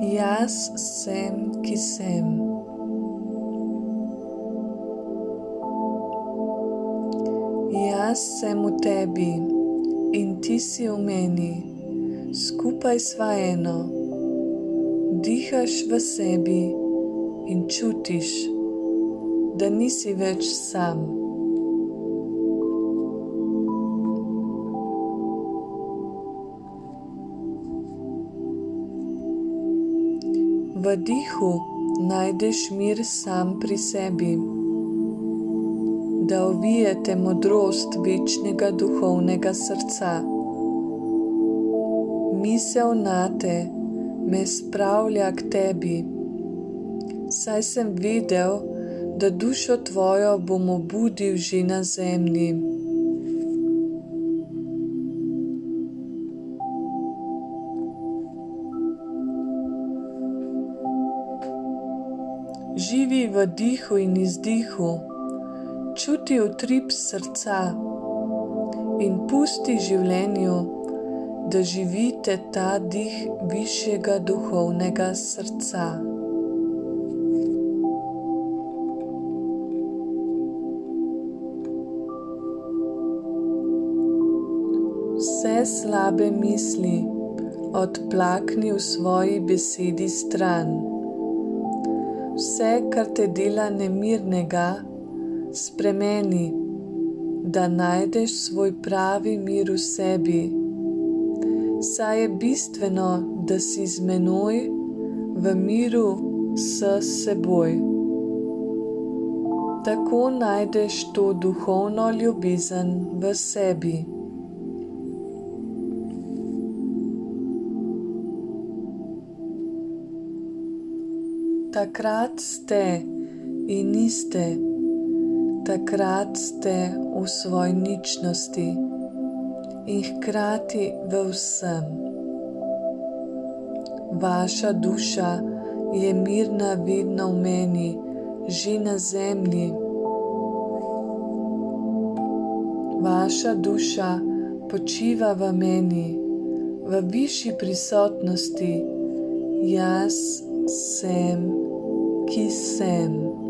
Jaz sem, ki sem. Jaz sem v tebi in ti si v meni, skupaj sva eno. Dihaš v sebi in čutiš, da nisi več sam. V dihu najdeš mir sam pri sebi, da ovijete modrost večnega duhovnega srca. Misel na te me spravlja k tebi, saj sem videl, da dušo tvojo bom obudil že na zemlji. Živi v dihu in izdihu, čuti utrip srca in pusti življenju, da živite ta dih višjega duhovnega srca. Vse slabe misli odplakni v svoji besedi stran vse, kar te dela nemirnega, spremeni, da najdeš svoj pravi mir v sebi. Saj je bistveno, da si z menoj v miru s seboj. Tako najdeš to duhovno ljubezen v sebi. Takrat ste in niste, takrat ste v svoji ničnosti in hkrati v vsem. Vaša duša je mirna vedno v meni, že na zemlji. Vaša duša počiva v meni, v višji prisotnosti. Jaz sem ki sem.